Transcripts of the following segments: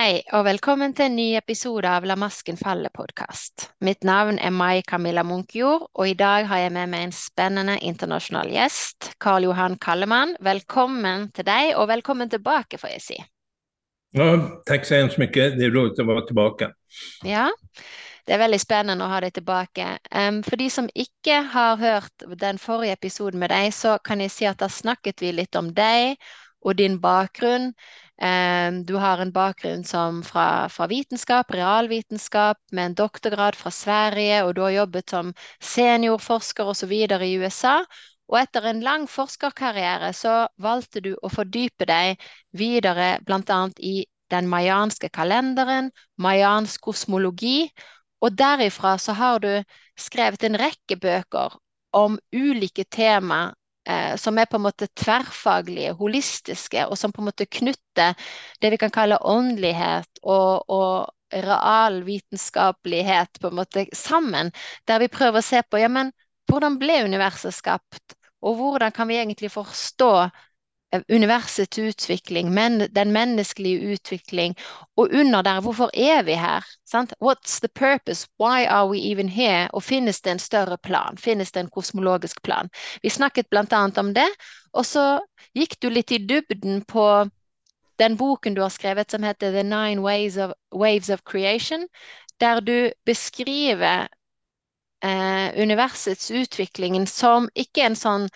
Hei og velkommen til en ny episode av La masken falle-podkast. Mitt navn er Mai Camilla Munkjord, og i dag har jeg med meg en spennende internasjonal gjest, Karl Johan Kallemann. Velkommen til deg, og velkommen tilbake, får jeg si. Ja, tack så hemskt mycket. Det är roligt att vara tillbaka. Ja, det er veldig spennende å ha deg tilbake. Um, for de som ikke har hørt den forrige episoden med deg, så kan jeg si at da snakket vi litt om deg og din bakgrunn. Ehm, du har en bakgrund som fra, fra, vitenskap, realvitenskap, med en doktorgrad fra Sverige, og du har jobbet som seniorforsker osv. i USA. Og etter en lang forskerkarriere så valgte du å fordype deg videre bl.a. i den mayanske kalenderen, mayansk kosmologi, og derifra så har du skrevet en rekke bøker om ulike tema Eh, som er på en måte tverrfaglige, holistiske, og som på en måte knytter det vi kan kalle åndelighet og, og realvitenskapelighet på en måte sammen. Der vi prøver å se på ja, men hvordan ble universet skapt, og hvordan kan vi egentlig forstå Eh, universets utvikling, men, den menneskelige utvikling, og under der, hvorfor er vi her? Sant? What's the purpose? Why are we even here? Og finnes det en større plan? Finnes det en kosmologisk plan? Vi snakket bland annat om det, og så gikk du litt i dybden på den boken du har skrevet som heter The Nine Waves of, Waves of Creation, der du beskriver eh, universets utveckling som ikke en sånn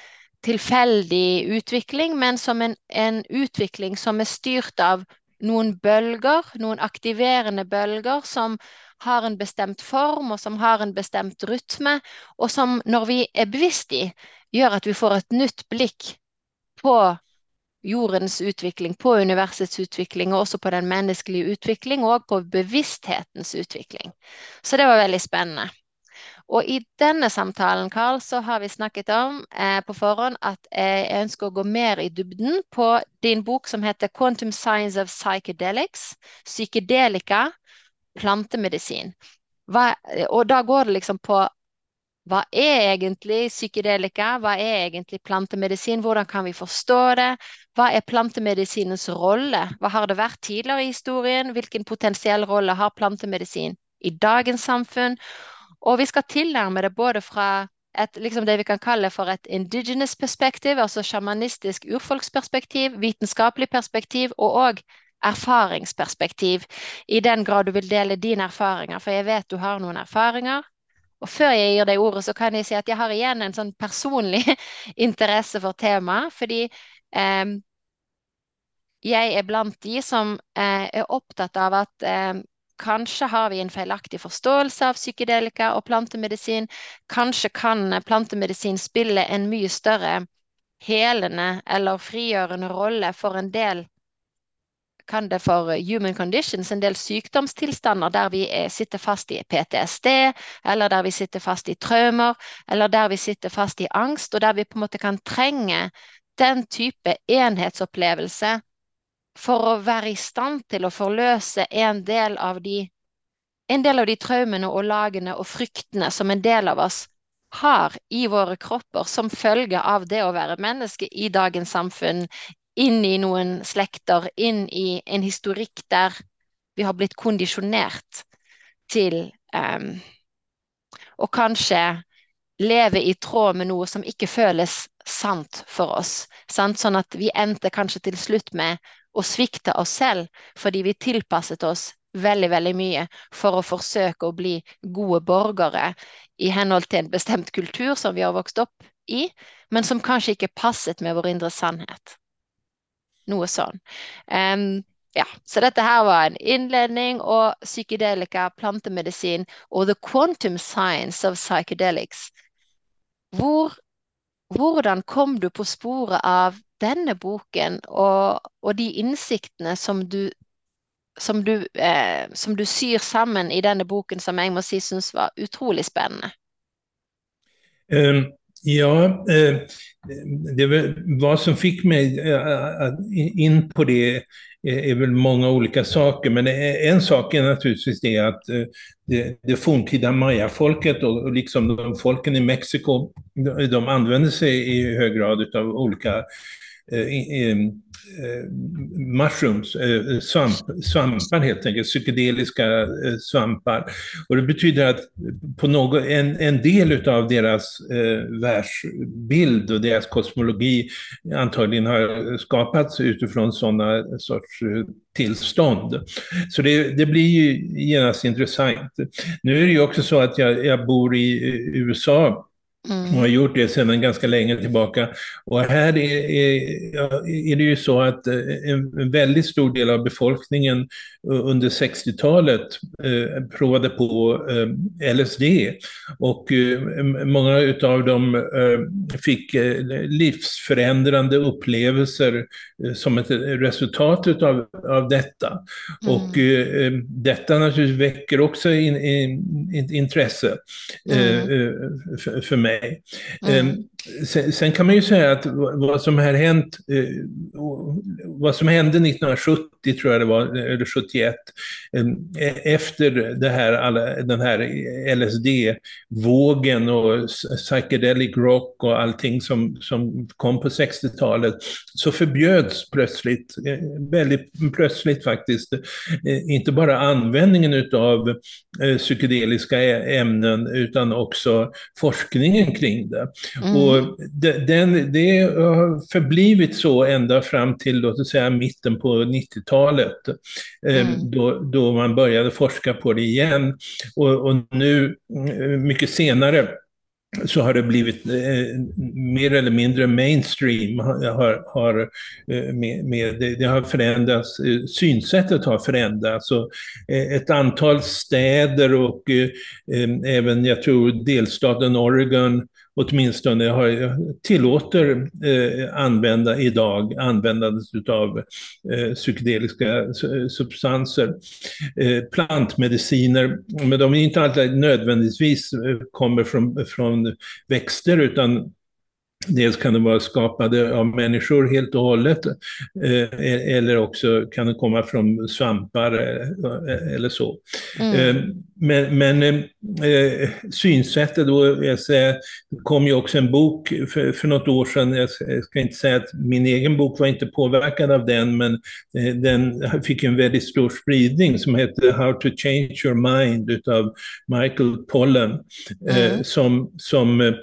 tilfeldig utvikling, men som en, en, utvikling som er styrt av noen bølger, noen aktiverende bølger som har en bestemt form og som har en bestemt rytme, og som når vi er bevisst i, gjør at vi får et nytt blikk på jordens utvikling, på universets utvikling, og også på den menneskelige utvikling, og på bevissthetens utvikling. Så det var veldig spennende. Og i denne samtalen, Karl, så har vi snakket om eh, på forhånd at eh, jeg ønsker å gå mer i dybden på din bok som heter 'Quantum Science of Psychedelics', psykedelika, plantemedisin. Hva, og da går det liksom på hva er egentlig psykedelika? Hva er egentlig plantemedisin? Hvordan kan vi forstå det? Hva er plantemedisinens rolle? Hva har det vært tidligere i historien? Hvilken potensiell rolle har plantemedisin i dagens samfunn? Og vi skal tilnærme det både fra et, liksom det vi kan kalle for et indigenous alltså perspektiv, altså sjamanistisk urfolksperspektiv, vitenskapelig perspektiv og òg erfaringsperspektiv, i den grad du vil dele dine erfaringer. For jeg vet du har noen erfaringer. Og før jeg gir deg ordet, så kan jeg si at jeg har igjen en sånn personlig interesse for temaet. Fordi eh, jeg er blant de som eh, er opptatt av at eh, Kanskje har vi en feilaktig forståelse av psykedelika og plantemedisin. Kanskje kan plantemedisin spille en mye større helende eller frigjørende rolle for en del kan det for human conditions, en del sykdomstilstander der vi eh, sitter fast i PTSD, eller der vi sitter fast i traumer, eller der vi sitter fast i angst, og der vi på en måte kan trenge den type enhetsopplevelse for å være i stand til å forløse en del av de, en del av de traumene og lagene og fryktene som en del av oss har i våre kropper som følge av det å være menneske i dagens samfunn, inn i noen slekter, inn i en historikk der vi har blitt kondisjonert til um, å kanskje leve i tråd med noe som ikke føles sant for oss. Sant? Sånn at vi endte kanskje til slutt med og svikta oss selv fordi vi tilpasset oss veldig, veldig mye for å forsøke å bli gode borgere i henhold til en bestemt kultur som vi har vokst opp i, men som kanskje ikke passet med vår indre sannhet. Noe sånn. Um, ehm, ja, så dette her var en innledning, og psykedelika, plantemedisin og the quantum science of psychedelics. Hvor, hvordan kom du på sporet av denne boken og, og de innsiktene som du, som, du, eh, som du, syr sammen i denne boken, som jeg må si syns var utrolig spennende? Um, ja, øh, det var som fick mig øh, øh, in på det är väl många olika saker, men en sak är naturligtvis det att eh, det, det forntida mayafolket och liksom de folken i Mexiko, de använder sig i hög grad av olika Eh, eh, mushrooms, eh, svamp, svampar helt enkelt, psykedeliska svampar. Och det betyder att på något, en, en del av deras världsbild och deras kosmologi antagligen har skapats utifrån sådana sorts tillstånd. Så det, det blir ju genast intressant. Nu är det ju också så att jag, jag bor i USA Mm. Och har gjort det sedan ganska länge tillbaka. Och här är, är, är, det ju så att eh, en väldigt stor del av befolkningen under 60-talet eh, provade på eh, LSD. Och eh, många av dem eh, fick eh, livsförändrande upplevelser som ett resultat av, av detta. Mm. Och detta naturligtvis väcker också in, in, in, intresse mm. för mig mig. Mm. Ehm, sen, sen, kan man ju säga att vad som har hänt, eh, vad som hände 1970 tror jag det var, eller 71, ehm, e, efter det här, den här LSD-vågen och psychedelic rock och allting som, som kom på 60-talet, så förbjöds plötsligt, eh, väldigt plötsligt faktiskt, eh, inte bara användningen av psykedeliska ämnen utan också forskningen kring det. Mm. Och det, den, det har förblivit så ända fram till, låt oss säga, mitten på 90-talet, eh, mm. då, då man började forska på det igen. Och, och nu, eh, mycket senare, så har det blivit eh, mer eller mindre mainstream. Har, har, eh, med, med, det, har förändrats, synsättet har förändrats. Och, ett antal städer och eh, även, jag tror, delstaten Oregon åtminstone har, tillåter eh, använda idag användandet av eh, psykedeliska substanser. Eh, plantmediciner, men de är inte alltid nödvändigtvis eh, kommer från, från växter utan Dels kan de vara skapade av människor helt och hållet, eh, eller också kan det komma från svampar eh, eller så. Mm. Eh, men, men eh, synsättet då, jag säger, kom ju också en bok för, för något år sedan, jag ska inte säga att min egen bok var inte påverkad av den, men eh, den fick en väldigt stor spridning som heter How to change your mind utav Michael Pollan, eh, mm. som, som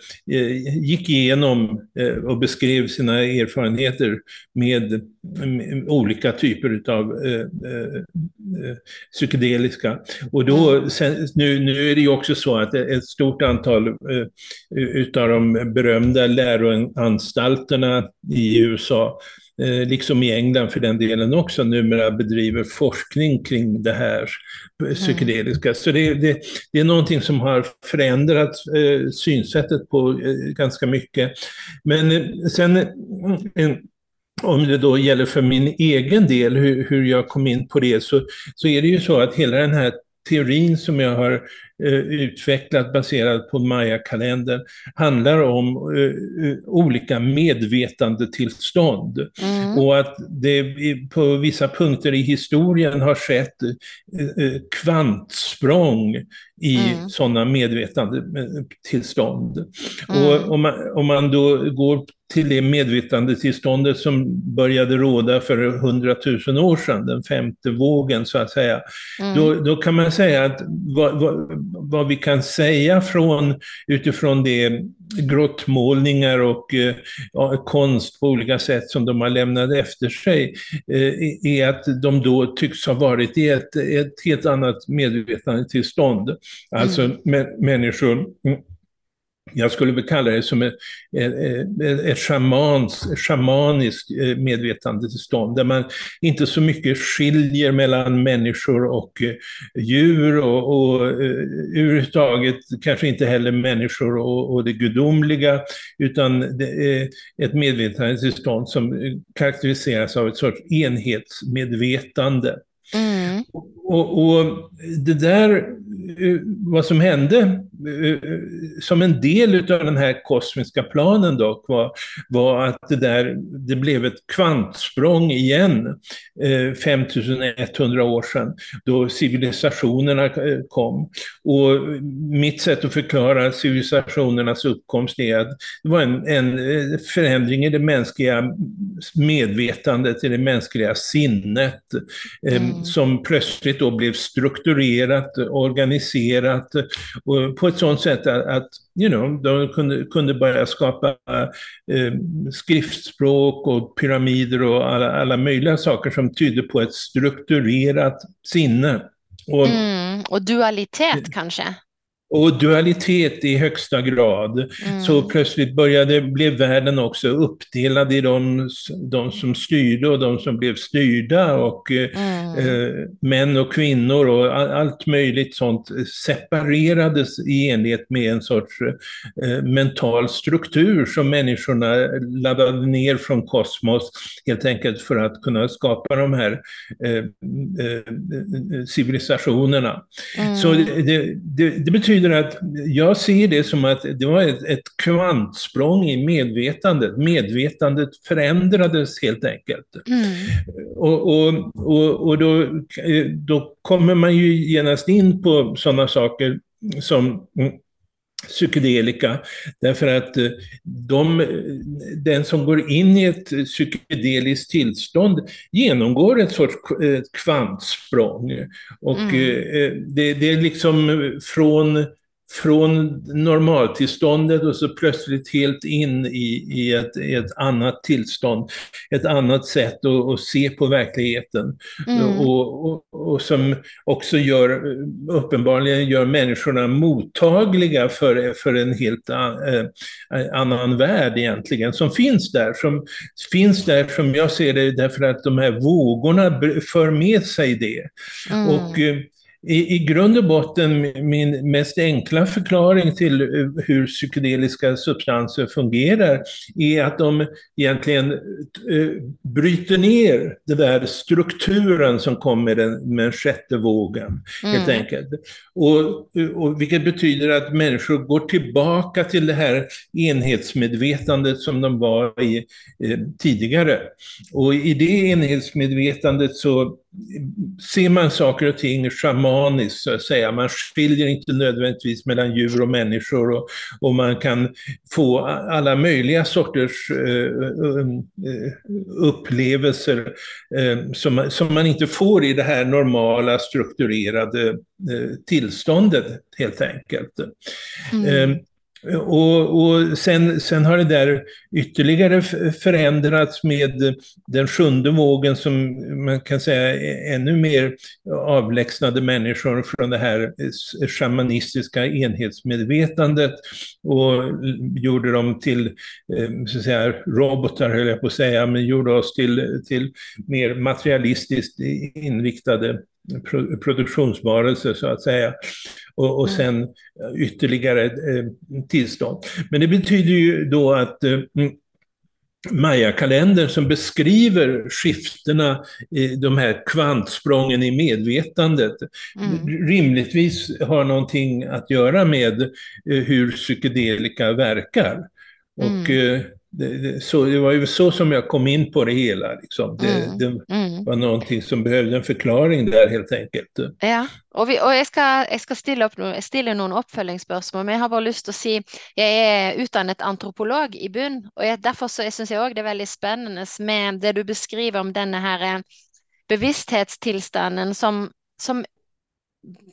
gick igenom och beskrev sina erfarenheter med olika typer av psykedeliska. Och då, mm. Sen, nu, nu är det ju också så att ett stort antal eh, utav de berömda läroanstalterna i USA, eh, liksom i England för den delen också, numera bedriver forskning kring det här psykedeliska. Mm. Så det, det, det, är någonting som har förändrat eh, synsättet på eh, ganska mycket. Men eh, sen en, om det då gäller för min egen del, hur, hur jag kom in på det, så, så är det ju så att hela den här teorin som jag har eh, utvecklat baserat på Maya-kalendern handlar om eh, eh olika medvetandetillstånd. Mm. Och att det på vissa punkter i historien har skett eh, eh kvantsprång i mm. sådana medvetandetillstånd. Mm. Och om man, om man då går till det medvetandetillståndet som började råda för hundratusen år sedan, den femte vågen så att säga. Mm. Då, då kan man säga att vad, vad, vad, vi kan säga från, utifrån det grottmålningar och eh, konst på olika sätt som de har lämnat efter sig, eh, är att de då tycks ha varit i ett, ett helt annat medvetandetillstånd. Alltså mm. människor jag skulle väl kalla det som ett, ett, ett shamans, shamaniskt eh, medvetandetillstånd, där man inte så mycket skiljer mellan människor och eh, djur och, och eh, överhuvudtaget kanske inte heller människor och, och det gudomliga, utan det ett medvetandetillstånd som karaktäriseras av ett sorts enhetsmedvetande. Mm. och, och, det där, eh, vad som hände eh, som en del av den här kosmiska planen dock var, var att det där, det blev ett kvantsprång igen 5100 år sedan då civilisationerna kom. Och mitt sätt att förklara civilisationernas uppkomst är att det var en, en förändring i det mänskliga medvetandet, i det mänskliga sinnet, mm. Som plötsligt då blev strukturerat, organiserat och på ett sådant sätt att you know, de kunde, kunde börja skapa eh, skriftspråk och pyramider och alla, alla möjliga saker som tydde på ett strukturerat sinne. Och, mm, och dualitet kanske? Och dualitet i högsta grad. Mm. Så plötsligt började, blev världen också uppdelad i de, de som styrde och de som blev styrda och eh, mm. eh, män och kvinnor och allt möjligt sånt separerades i enlighet med en sorts eh, mental struktur som människorna laddade ner från kosmos helt enkelt för att kunna skapa de här eh, eh civilisationerna. Mm. Så det, det, det betyder betyder att jag ser det som att det var ett, ett kvantsprång i medvetandet. Medvetandet förändrades helt enkelt. Mm. Och, och, och, och då, då kommer man ju genast in på sådana saker som psykedelika. Därför att eh, de, den som går in i ett psykedeliskt tillstånd genomgår ett sorts kvantsprång. Och mm. Eh, det, det är liksom från från normaltillståndet och så plötsligt helt in i, i, ett, ett annat tillstånd. Ett annat sätt att, att se på verkligheten. Mm. Och, och, och, som också gör, uppenbarligen gör människorna mottagliga för, för en helt eh, annan värld egentligen, som finns där. Som finns där, som jag ser det, därför att de här vågorna för med sig det. Mm. Och eh, i, I grund och botten min mest enkla förklaring till eh, hur psykedeliska substanser fungerar är att de egentligen eh, bryter ner den där strukturen som kom med den, med den sjätte vågen. Mm. helt enkelt. Och, och, vilket betyder att människor går tillbaka till det här enhetsmedvetandet som de var i eh, tidigare. Och i det enhetsmedvetandet så ser man saker och ting shamaniskt, så att säga. Man skiljer inte nödvändigtvis mellan djur och människor och, och man kan få alla möjliga sorters uh, upplevelser uh, som, som man inte får i det här normala strukturerade uh, tillståndet, helt enkelt. Mm. Och, och sen, sen, har det där ytterligare förändrats med den sjunde vågen som man kan säga är ännu mer avlägsnade människor från det här shamanistiska enhetsmedvetandet och gjorde dem till eh, så att säga, robotar, höll jag på att säga, men gjorde oss till, till mer materialistiskt inriktade produktionsvarelser så att säga. Och, och mm. sen ytterligare eh, tillstånd. Men det betyder ju då att eh, Maya-kalendern som beskriver skiftena, i de här kvantsprången i medvetandet, mm. rimligtvis har någonting att göra med eh, hur psykedelika verkar. Mm. Och eh, det, det, så, det var ju så som jag kom in på det hela. Liksom. Det, mm, det mm. var någonting som behövde en förklaring där helt enkelt. Ja, och, vi, och jeg, skal, jeg skal stille, opp, stille noen oppfølgingsspørsmål, men jeg har bare lyst til å si jeg er utdannet antropolog i bunn, og jeg, derfor så, jeg syns jeg òg det er veldig spennende med det du beskriver om denne her eh, bevissthetstilstanden som, som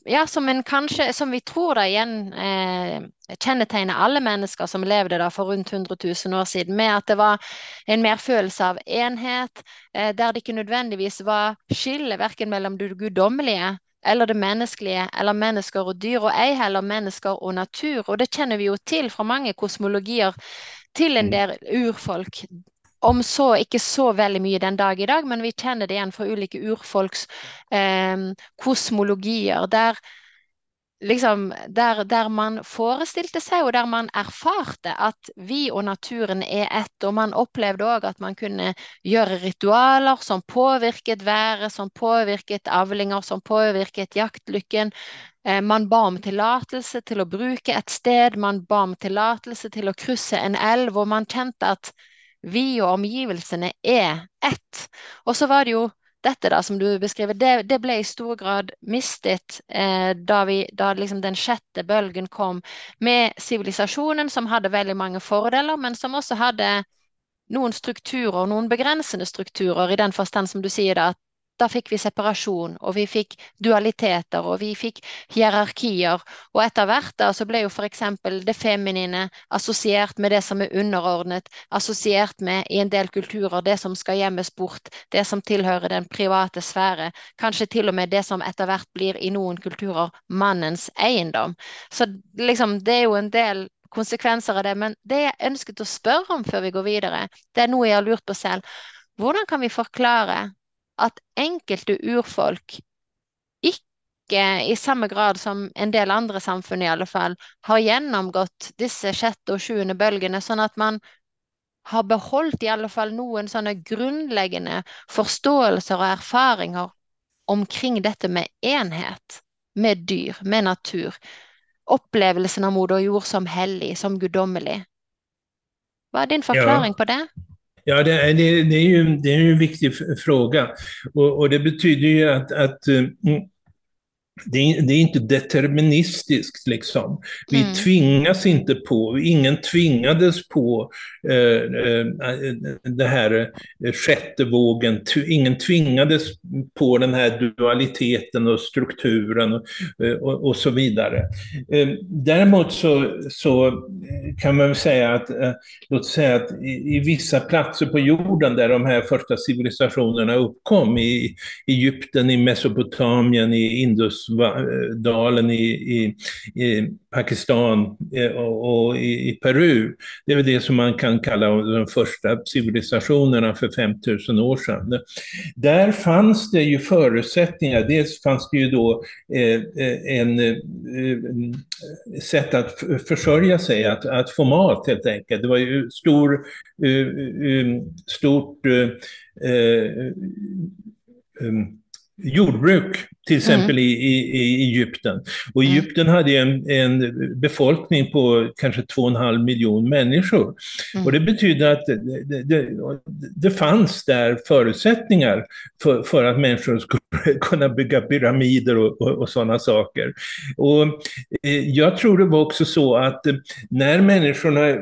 ja, som en kanskje, som vi tror da igjen eh, kjennetegner alle mennesker som levde da for rundt 100 000 år siden, med at det var en merfølelse av enhet, eh, der det ikke nødvendigvis var skille verken mellom det guddommelige eller det menneskelige, eller mennesker og dyr, og ei heller mennesker og natur. Og det kjenner vi jo til fra mange kosmologier til en mm. del urfolk om så ikke så veldig mye den dag i dag, men vi kjenner det igjen fra ulike urfolks eh, kosmologier. Der liksom, der, der, man forestilte seg, og der man erfarte at vi og naturen er ett. Og man opplevde òg at man kunne gjøre ritualer som påvirket været, som påvirket avlinger, som påvirket jaktlykken. Eh, man ba om tillatelse til å bruke et sted, man ba om tillatelse til å krysse en elv, og man kjente at vi og omgivelsene er ett. Og så var det jo dette da, som du beskriver, det, det ble i stor grad mistet eh, da, vi, da liksom den sjette bølgen kom, med sivilisasjonen som hadde veldig mange fordeler, men som også hadde noen strukturer, noen begrensende strukturer, i den forstand som du sier da, at da fikk vi separasjon, og vi fikk dualiteter, og vi fikk hierarkier. Og etter hvert da så ble jo f.eks. det feminine assosiert med det som er underordnet, assosiert med i en del kulturer det som skal gjemmes bort, det som tilhører den private sfære. Kanskje til og med det som etter hvert blir i noen kulturer mannens eiendom. Så liksom, det er jo en del konsekvenser av det. Men det jeg ønsket å spørre om før vi går videre, det er noe jeg har lurt på selv. Hvordan kan vi forklare at enkelte urfolk ikke i samme grad som en del andre samfunn i alle fall, har gjennomgått disse sjette og sjuende bølgene, sånn at man har beholdt i alle fall noen sånne grunnleggende forståelser og erfaringer omkring dette med enhet, med dyr, med natur. Opplevelsen av moder jord som hellig, som guddommelig. Hva er din forklaring ja. på det? Ja, det är, det, är ju, det är en viktig fråga. Och, och det betyder ju att, att eh, mm, det är, det är, inte deterministiskt liksom. Vi mm. tvingas inte på, ingen tvingades på eh, eh, det här eh, sjätte vågen, ingen tvingades på den här dualiteten och strukturen och, eh, och, och så vidare. Eh, däremot så, så kan man säga att, eh, låt säga att i, i, vissa platser på jorden där de här första civilisationerna uppkom, i Egypten, i Mesopotamien, i Indus dalen i, i, i Pakistan eh, och, och i, i, Peru. Det är väl det som man kan kalla de första civilisationerna för 5000 år sedan. Där fanns det ju förutsättningar. Dels fanns det ju då eh, eh en eh, sätt att försörja sig, att, att få mat helt enkelt. Det var ju stor, eh, stort eh, um, jordbruk, till exempel mm. i, i, i, Egypten. Och mm. Egypten mm. hade en, en befolkning på kanske 2,5 miljoner människor. Mm. Och det betyder att det, det, det, fanns där förutsättningar för, för att människor skulle kunna bygga pyramider och, och, och sådana saker. Och eh, jag tror det var också så att när människorna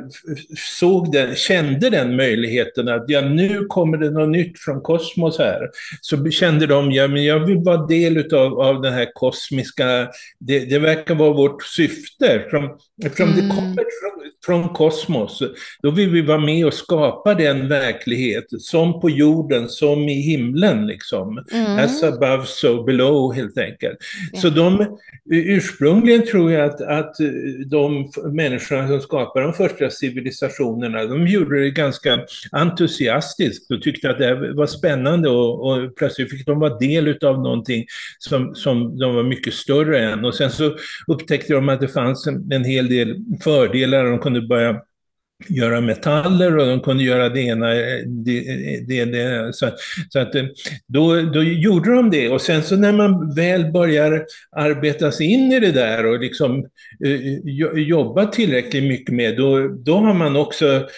såg den, kände den möjligheten att ja, nu kommer det något nytt från kosmos här, så kände de, ja men jag vill vara del utav, av den här kosmiska, det, det verkar vara vårt syfte. Eftersom, eftersom mm. det kommer från, från kosmos, då vill vi vara med och skapa den verklighet, som på jorden, som i himlen liksom. Mm. As above, so below helt enkelt. Yeah. Så de, ursprungligen tror jag att, att de människorna som skapade de första civilisationerna, de gjorde det ganska entusiastiskt och tyckte att det var spännande och, och plötsligt fick de vara del av någonting som, som de var mycket större än. Och sen så upptäckte de att det fanns en, en hel del fördelar, de kunde börja göra metaller och de kunde göra det ena, det, det, det. Så, så, att då, då gjorde de det. Och sen så när man väl börjar arbeta sig in i det där och liksom uh, jobba tillräckligt mycket med, då, då har man också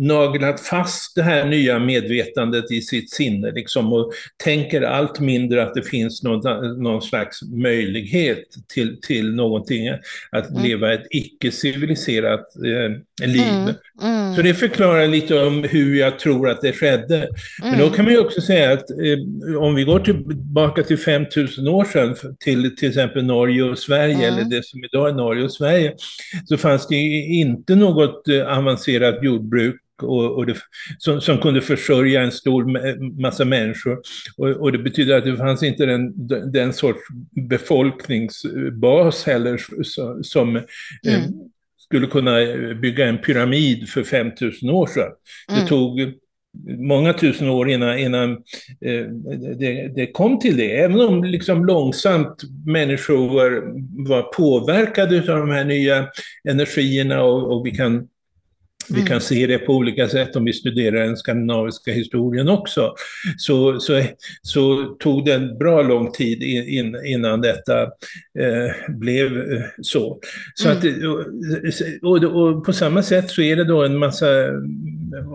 naglat fast det här nya medvetandet i sitt sinne liksom och tänker allt mindre att det finns någon, någon slags möjlighet till, till någonting, att mm. leva ett icke-civiliserat eh, liv. Mm. Mm. Så det förklarar lite om hur jag tror att det skedde. Mm. Men då kan man ju också säga att eh, om vi går tillbaka till 5000 år sedan, till till exempel Norge och Sverige, mm. eller det som idag är Norge och Sverige, så fanns det inte något eh, avancerat jordbruk och, och det, som, som, kunde försörja en stor massa människor. Och, och, det betyder att det fanns inte den, den sorts befolkningsbas heller som, som eh, mm. Eh, skulle kunna bygga en pyramid för 5000 år sedan. Mm. Det tog många tusen år innan, innan eh, det, det, kom till det. Även om liksom långsamt människor var, var påverkade av de här nya energierna och, och vi kan vi kan mm. se det på olika sätt om vi studerar den skandinaviska historien också. Så, så, så tog det en bra lång tid in, innan detta eh, blev eh, så. så mm. att, och, och, på samma sätt så är det då en massa,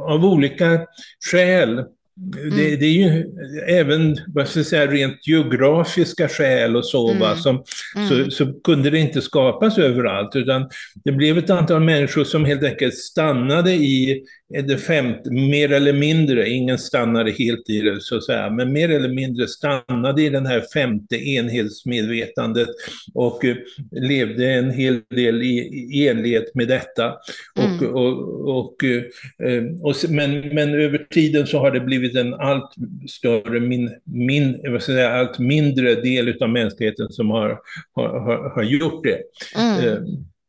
av olika skäl, Mm. Det, det, är ju även vad ska jag säga, rent geografiska skäl och så, mm. va, som, mm. så, så, kunde det inte skapas överallt, utan det blev ett antal människor som helt enkelt stannade i det femte, mer eller mindre, ingen stannade helt i det så att säga, men mer eller mindre stannade i den här femte enhetsmedvetandet och uh, levde en hel del i, i enlighet med detta. Och, mm. och, och, uh, och, men, men över tiden så har det blivit en allt större, min, min, vad ska jag säga, allt mindre del av mänskligheten som har, har, har, har gjort det. Mm.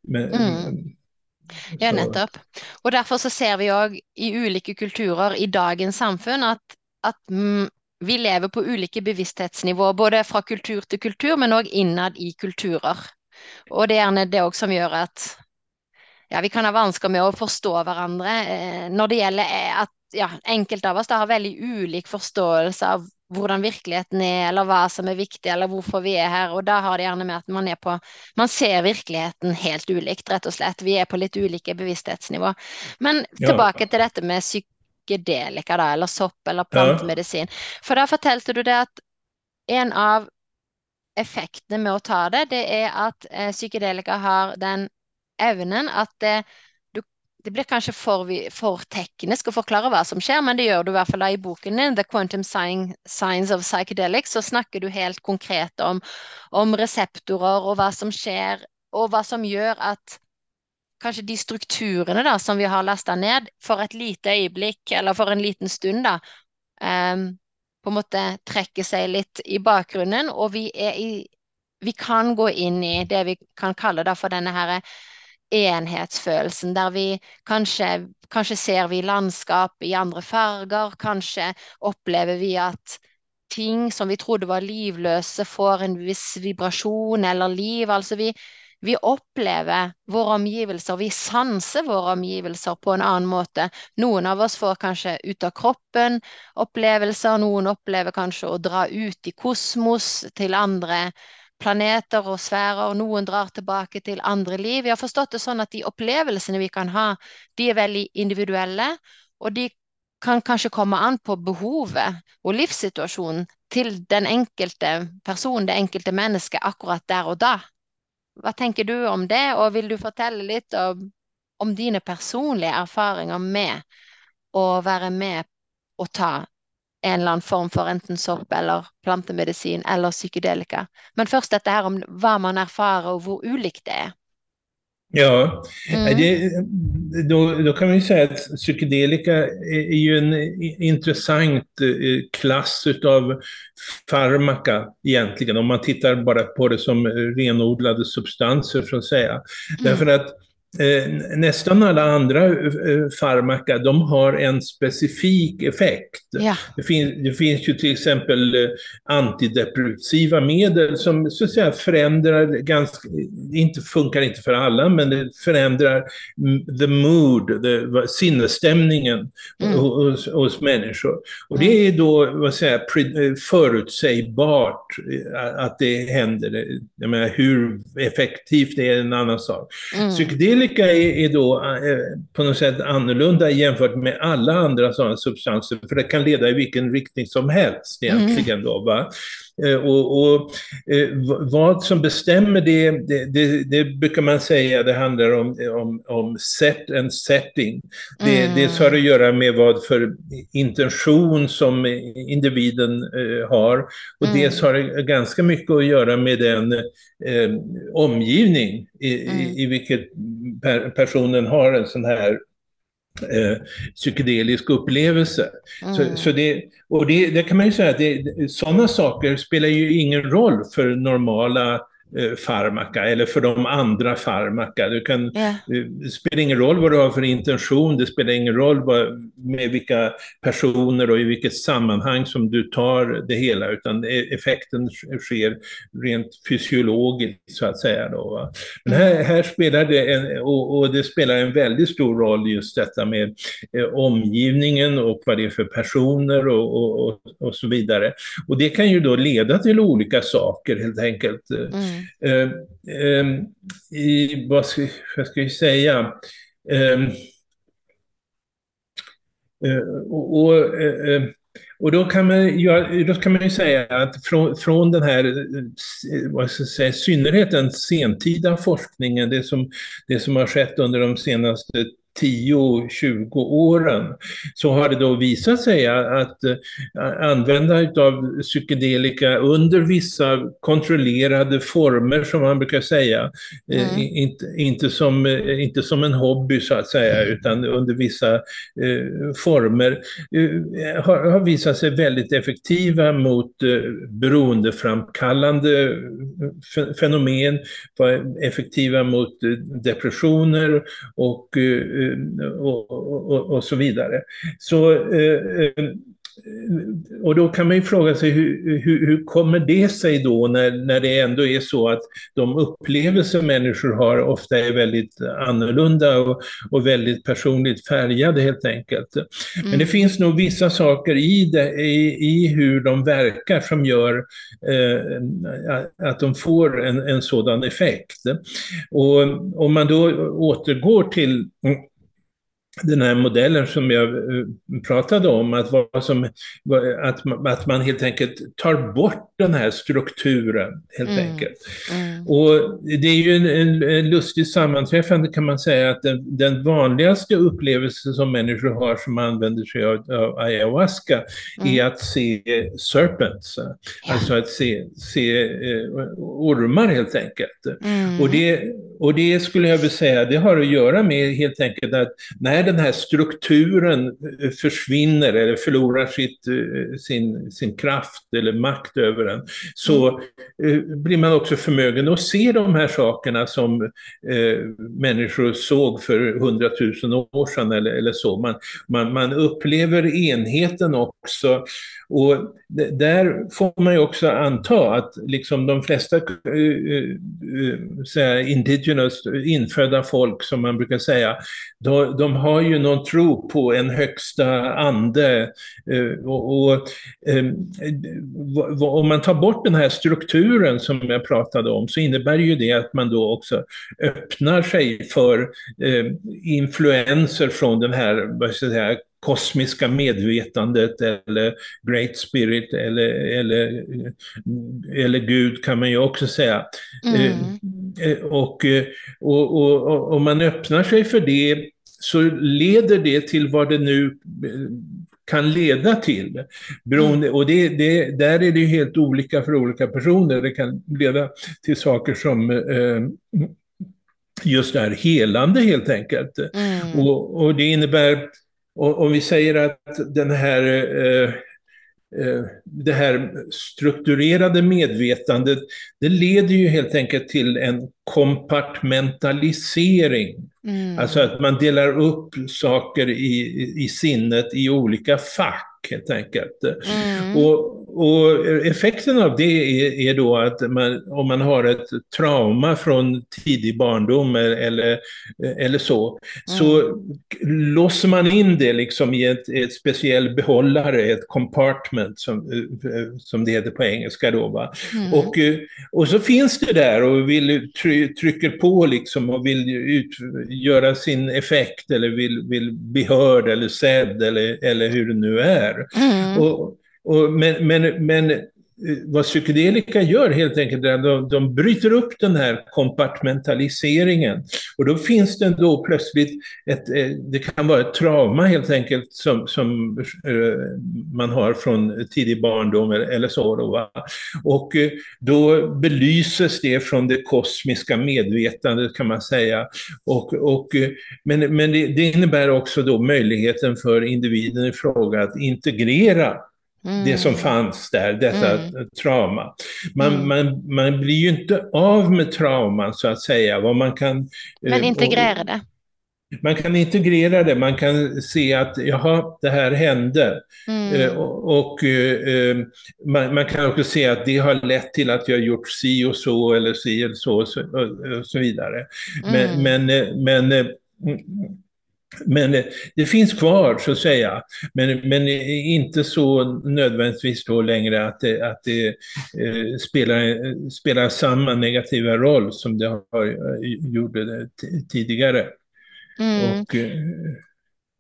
Men, mm. Ja, nettopp. Og derfor så ser vi òg i ulike kulturer i dagens samfunn at, at mm, vi lever på ulike bevissthetsnivå, både fra kultur til kultur, men òg innad i kulturer. Og det er gjerne det òg som gjør at ja, vi kan ha vansker med å forstå hverandre eh, når det gjelder eh, at ja, enkelte av oss da har veldig ulik forståelse av hvordan virkeligheten er, eller hva som er viktig, eller hvorfor vi er her. Og da har det gjerne med at man er på Man ser virkeligheten helt ulikt, rett og slett. Vi er på litt ulike bevissthetsnivå. Men tilbake ja. til dette med psykedelika, da, eller sopp eller plantemedisin. Ja. For da fortalte du det at en av effektene med å ta det, det er at eh, psykedelika har den evnen at det det blir kanskje for, for, teknisk å forklare hva som skjer, men det gjør du i hvert fall i boken din, The Quantum Science of Psychedelics, så snakker du helt konkret om, om reseptorer og hva som skjer, og hva som gjør at kanskje de strukturene da, som vi har lasta ned, for et lite øyeblikk, eller for en liten stund, da, um, ehm, på en måte trekker seg litt i bakgrunnen, og vi, i, vi kan gå inn i det vi kan kalle da for denne enhetsfølelsen, der vi kanskje, kanskje ser vi landskap i andre farger, kanskje opplever vi at ting som vi trodde var livløse, får en viss vibrasjon eller liv. Altså vi, vi opplever våre omgivelser, vi sanser våre omgivelser på en annen måte. Noen av oss får kanskje ut av kroppen opplevelser, noen opplever kanskje å dra ut i kosmos til andre planeter og sfærer, og noen drar tilbake til andre liv. Jag har forstått det sånn at de opplevelsene vi kan ha, de er veldig individuelle, og de kan kanskje komme an på behovet og livssituasjonen til den enkelte person, det enkelte mennesket, akkurat der og da. Hva tenker du om det, og vil du fortelle litt om, om dine personlige erfaringer med å være med og ta en eller annen form for enten sopp eller plantemedisin eller psykedelika. Men først dette her om hva man erfarer och hur ulikt det är. Ja, mm. det, då, då, kan man ju säga att psykedelika är ju en intressant eh, klass av farmaka egentligen, om man tittar bara på det som renodlade substanser så att säga. Mm. Därför att nästan alla andra eh, farmaka, de har en specifik effekt. Ja. Det, fin det, finns ju till exempel eh, antidepressiva medel som så att säga förändrar, ganska, inte funkar inte för alla, men det förändrar the mood, the, sinnesstämningen mm. hos, hos, människor. Och det är då vad säger, förutsägbart att det händer. Jag menar, hur effektivt det är en annan sak. Mm psykedelika är, är då eh, på något sätt annorlunda jämfört med alla andra sådana substanser, för det kan leda i vilken riktning som helst egentligen. Mm. Då, va? Eh, och, och eh, vad som bestämmer det, det, det, det, brukar man säga, det handlar om, om, om set and setting. Det, mm. det har att göra med vad för intention som individen eh, har. Och mm. dels har det ganska mycket att göra med den eh, omgivning i, mm. i, i vilket per, personen har en sån här eh, psykedelisk upplevelse. Mm. Så, så, det, och det, det, kan man ju säga det, sådana saker spelar ju ingen roll för normala farmaka eller för de andra farmaka. Du kan, Ja. Det spelar ingen roll vad du har för intention, det spelar ingen roll vad, med vilka personer och i vilket sammanhang som du tar det hela, utan e- effekten sker rent fysiologiskt så att säga. Då, va? Men här, här spelar det en, och, och det spelar en väldigt stor roll just detta med eh, omgivningen och vad det är för personer och, och, och, och så vidare. Och det kan ju då leda till olika saker helt enkelt. Mm. Eh, eh, i, vad ska, vad ska jag säga? Ehm, eh, och, och, eh, eh, och då kan man, ja, då kan man ju säga att från, från den här, eh, vad ska jag säga, synnerhet den sentida forskningen, det som, det som har skett under de senaste 10-20 åren, så har det då visat sig att äh, använda av psykedelika under vissa kontrollerade former, som man brukar säga, eh, Mm. inte, inte, som, eh, inte som en hobby så att säga, utan under vissa eh, former, eh, har, har visat sig väldigt effektiva mot eh, beroendeframkallande fe- fenomen, var effektiva mot eh, depressioner och, eh, och, och, och så vidare. Så, eh, eh, och då kan man ju fråga sig hur, hur, hur kommer det sig då när, när det ändå är så att de upplevelser människor har ofta är väldigt annorlunda och, och väldigt personligt färgade helt enkelt. Men det Mm. finns nog vissa saker i, det, i, i hur de verkar som gör eh, att de får en, en sådan effekt. Och om man då återgår till den här modellen som jag eh, pratade om, att, vad som, att, man- att man helt enkelt tar bort den här strukturen, helt Mm. enkelt. Mm. Och det är ju en, en, en lustig sammanträffande kan man säga att den, den vanligaste upplevelsen som människor har som använder sig av, av ayahuasca är Mm. att se serpents, alltså att se, se eh, ormar helt enkelt. Mm. Och det, och det skulle jag vilja säga, det har att göra med helt enkelt att när den här strukturen försvinner eller förlorar sitt, eh, sin, sin kraft eller makt över den, så eh, blir man också förmögen att se de här sakerna som eh, människor såg för hundratusen år sedan eller, eller så. Man, man, man upplever enheten också. Och där får man ju också anta att liksom de flesta eh, eh, äh, säga, indigenous, infödda folk som man brukar säga, de, de har ju någon tro på en högsta ande. Eh, och, och, om man tar bort den här strukturen som jag pratade om så innebär ju det att man då också öppnar sig för influenser från den här, vad ska jag säga, kosmiska medvetandet eller Great Spirit eller, eller, eller Gud kan man ju också säga. Mm. Eh, Och, eh, och, och, och om man öppnar sig för det så leder det till vad det nu eh, kan leda till. Beroende, och det, det, där är det ju helt olika för olika personer. Det kan leda till saker som eh, just det här helande helt enkelt. Mm. Och, och det innebär, om vi säger att den här, eh, eh, det här strukturerade medvetandet, det leder ju helt enkelt till en kompartmentalisering. Mm. Alltså att man delar upp saker i, i sinnet i olika fack helt enkelt. Mm. Och, och effekten av det är, är då att man, om man har ett trauma från tidig barndom eller, eller så, så låser man in det liksom i ett, ett speciell behållare, ett compartment som, som det heter på engelska då. Va? Mm. Och, och så finns det där och vill try, trycker på liksom och vill ut, göra sin effekt eller vill, vill bli hörd eller sedd eller, eller hur det nu är. Mm. Och, och, men, men, men eh, vad psykedelika gör helt enkelt är att de, de bryter upp den här kompartmentaliseringen. Och då finns det då plötsligt ett, eh, det kan vara ett trauma helt enkelt som, som eh, man har från tidig barndom eller, så. Då. Och då belyses det från det kosmiska medvetandet kan man säga. Och, och, men men det, det innebär också då möjligheten för individen i fråga att integrera Mm. Det som fanns där, detta Mm. trauma. Man, Mm. man, man blir ju inte av med trauman så att säga. Vad man kan, Men eh, integrera och- det. Man kan integrera det, man kan se att jaha, det här hände. Mm. Eh, och och eh, man, man kan också se att det har lett till att jag gjort si och så eller si eller så och så, och, så vidare. Men, Mm. men, men, mm, men eh, det finns kvar så att säga. Men, men inte så nödvändigtvis då längre att det, att det eh, spelar, spelar samma negativa roll som det har, eh, gjorde det tidigare. Mm. Och, eh,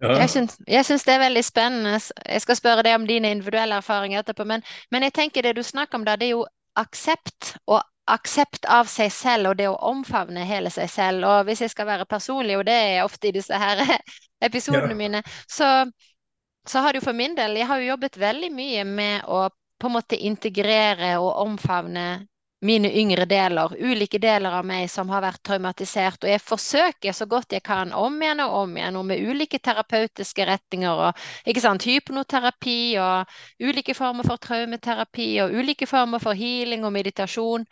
ja. Jeg syns, jeg syns det er veldig spennende. Jeg skal spørre deg om dine individuelle erfaringer etterpå. Men, men jeg tenker det du snakker om da, det er jo aksept. Og aksept av seg selv og det å omfavne hele seg selv. Og hvis jeg skal være personlig, og det er ofte i disse her episodene Ja. mine, så, så har det jo for min del Jeg har jo jobbet veldig mye med å på en måte integrere og omfavne mine yngre deler, ulike deler av meg som har vært traumatisert. Og jeg forsøker så godt jeg kan om igjen og om igjen, og med ulike terapeutiske retninger. og ikke sant, Hypnoterapi og ulike former for traumeterapi og ulike former for healing og meditasjon.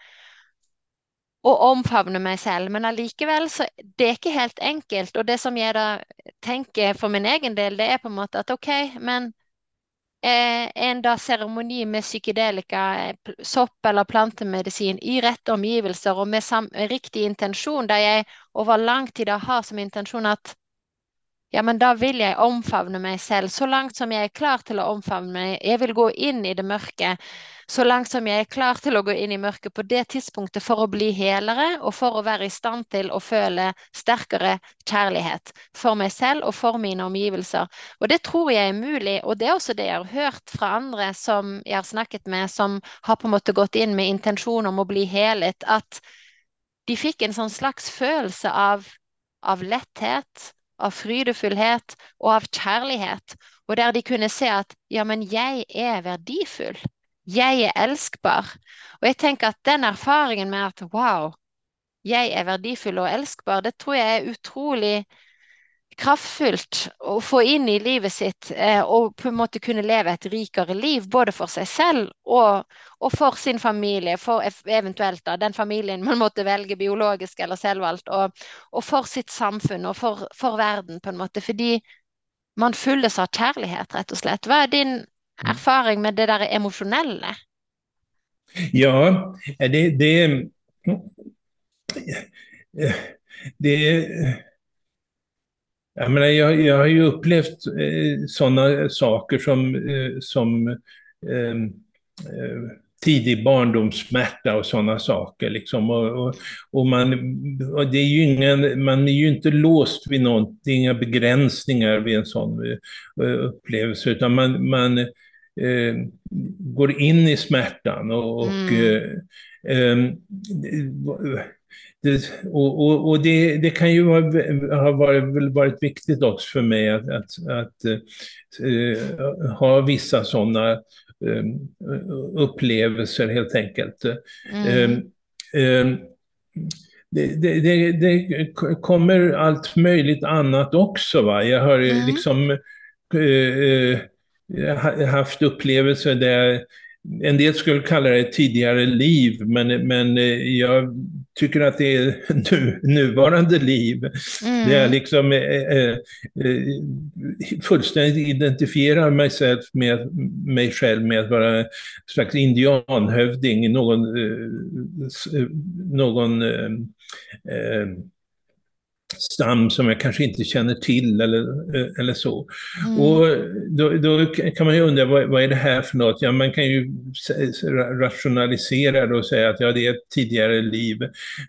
Og omfavne meg selv. Men allikevel så det er ikke helt enkelt. Og det som jeg da tenker for min egen del, det er på en måte at OK, men eh, en da seremoni med psykedelika, eh, sopp eller plantemedisin i rette omgivelser og med sam riktig intensjon, der jeg over lang tid har som intensjon at ja, men da vil jeg omfavne meg selv så langt som jeg er klar til å omfavne meg. Jeg vil gå inn i det mørke så langt som jeg er klar til å gå inn i mørket på det tidspunktet for å bli helere og for å være i stand til å føle sterkere kjærlighet for meg selv og for mine omgivelser. Og det tror jeg er mulig, og det er også det jeg har hørt fra andre som jeg har snakket med, som har på en måte gått inn med intensjon om å bli helet, at de fikk en sånn slags følelse av, av letthet, av frydefullhet og av kjærlighet, og der de kunne se at ja, men jeg er verdifull. Jeg er elskbar. Og jeg tenker at den erfaringen med at wow, jeg er verdifull og elskbar, det tror jeg er utrolig kraftfullt å få inn i livet sitt eh, og på en måte kunne leve et rikere liv, både for seg selv og, og for sin familie, for ev- eventuelt da, den familien man måtte velge biologisk eller selvvalgt, og, og for sitt samfunn og for, for verden, på en måte, fordi man fylles av kjærlighet, rett og slett. Hva er din erfaring med det der emosjonelle? Ja, det... det, det jag, menar, jag, jag har ju upplevt eh, sådana saker som, eh, som eh, eh, tidig barndomssmärta och sådana saker. Liksom. Och, och, och man, och det är ju ingen, man är ju inte låst vid är inga begränsningar vid en sån eh, upplevelse, utan man, man eh, går in i smärtan och, och Mm. eh, ehm, det, och, och, och det, det kan ju vara, ha varit, varit viktigt också för mig att, att, att eh, ha vissa sådana eh, upplevelser helt enkelt. Mm. Eh, det, det, det, kommer allt möjligt annat också. Va? Jag har Mm. liksom eh, eh, ha- haft upplevelser där en del skulle kalla det tidigare liv, men, men jag tycker att det är nu, nuvarande liv. Mm. Det är liksom eh, eh, eh, fullständigt identifierar mig själv, med, mig själv med att vara en slags indianhövding, någon, eh, eh, någon eh, stam som jag kanske inte känner till eller, eh, eller så. Mm. Och då, då kan man ju undra, vad, vad är det här för något? Ja, man kan ju rationalisera det och säga att ja, det är ett tidigare liv.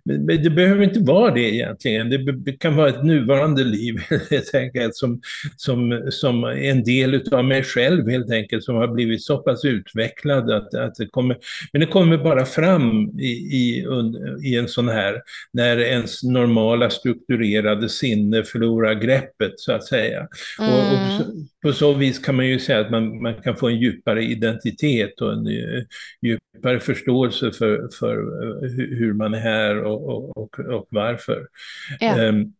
Men, men det behöver inte vara det egentligen. Det kan vara ett nuvarande liv helt enkelt, som, som, som en del av mig själv helt enkelt, som har blivit så pass utvecklad att, att det kommer, men det kommer bara fram i, i, i en sån här, när ens normala strukturerade sinne förlorar greppet så att säga. Och, och på, Mm. så, på så vis kan man ju säga att man, man kan få en djupare identitet och en eh, djupare förståelse för, för eh, hur, man är här och, och, och, och varför. Ja. Ehm,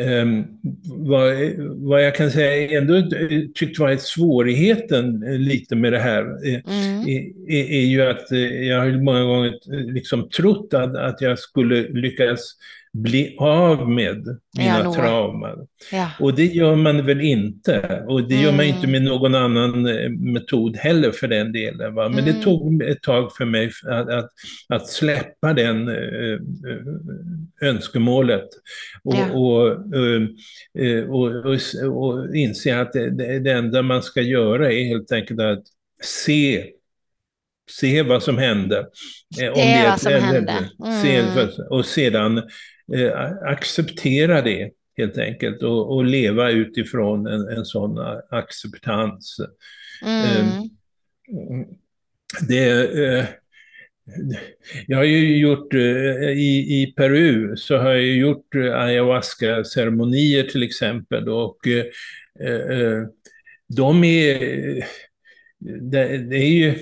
Um, vad, vad, jag kan säga ändå tyckt varit svårigheten lite med det här mm. är, är, ju att jag har många gånger liksom trott att, att jag skulle lyckas bli av med mina ja, trauman. Ja. Och det gör man väl inte. Och det mm. gör man inte mm. med någon annan eh, metod heller för den delen. Va? Men mm. det tog ett tag för mig att, att, att släppa den äh, önskemålet. Och, ja. och, och, och, och, inse att det, det enda man ska göra är helt enkelt att se se vad som hände. Se vad som hände. Mm. och sedan eh, acceptera det helt enkelt och, och leva utifrån en, en sån acceptans. Mm. Eh, det, eh, jag har ju gjort, eh, i, i Peru så har jag gjort ayahuasca-ceremonier till exempel och eh, de är, det är ju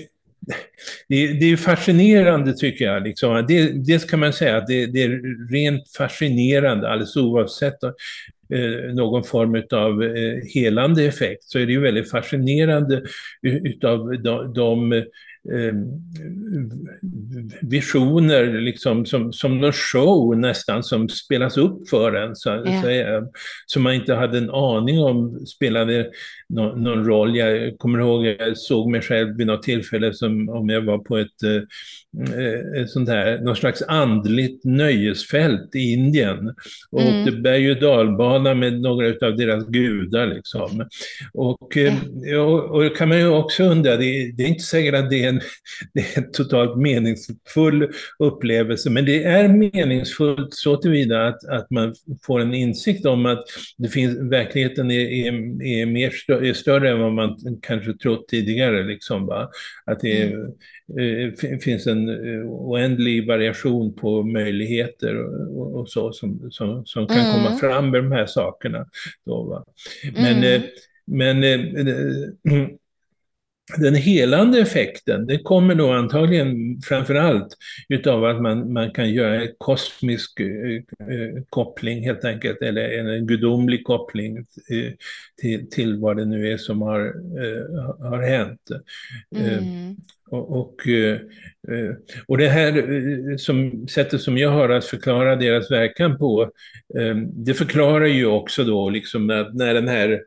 det, det är fascinerande tycker jag. Liksom. Det, dels kan man säga att det, det är rent fascinerande alldeles oavsett eh, någon form av eh, helande effekt så är det ju väldigt fascinerande utav de, de visioner, liksom, som, som någon show nästan, som spelas upp för en. Så, ja. så, som man inte hade en aning om spelade någon, någon, roll. Jag kommer ihåg, jag såg mig själv vid något tillfälle som om jag var på ett, eh, ett sånt här, någon slags andligt nöjesfält i Indien. Och mm. åkte berg och dalbana med några av deras gudar. Liksom. Och, mm. och, och kan man ju också undra, det, det är inte säkert att det är en, det är en totalt meningsfull upplevelse, men det är meningsfullt så tillvida att, att man får en insikt om att det finns, verkligheten är, är, är, mer stö, är större än vad man kanske trott tidigare. Liksom, va? Att det är, mm. eh, finns en eh, oändlig variation på möjligheter och, och så som, som, som kan mm. komma fram med de här sakerna. Då, va? Men, mm. eh, men eh, den helande effekten, det kommer då antagligen framför allt utav att man, man kan göra en kosmisk eh, eh koppling helt enkelt, eller en gudomlig koppling eh, till, till vad det nu är som har, eh, har hänt. Eh, mm. Och, och, och det här som, sättet som jag har att förklara deras verkan på, det förklarar ju också då liksom när, när den här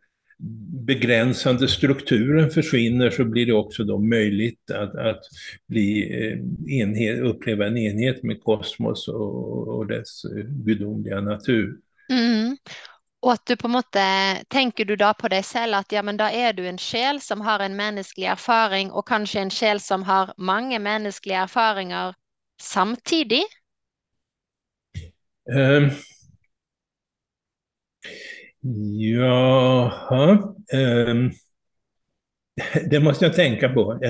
begränsande strukturen försvinner så blir det också då möjligt att, att bli eh, enhet, uppleva en enhet med kosmos och, och dess eh, gudomliga natur. Mm. Och att du på något tänker du då på dig själv att ja men då är du en själ som har en mänsklig erfaring och kanske en själ som har många mänskliga erfarenheter samtidigt? Um, Jaha. Um, det måste jag tänka på. Det,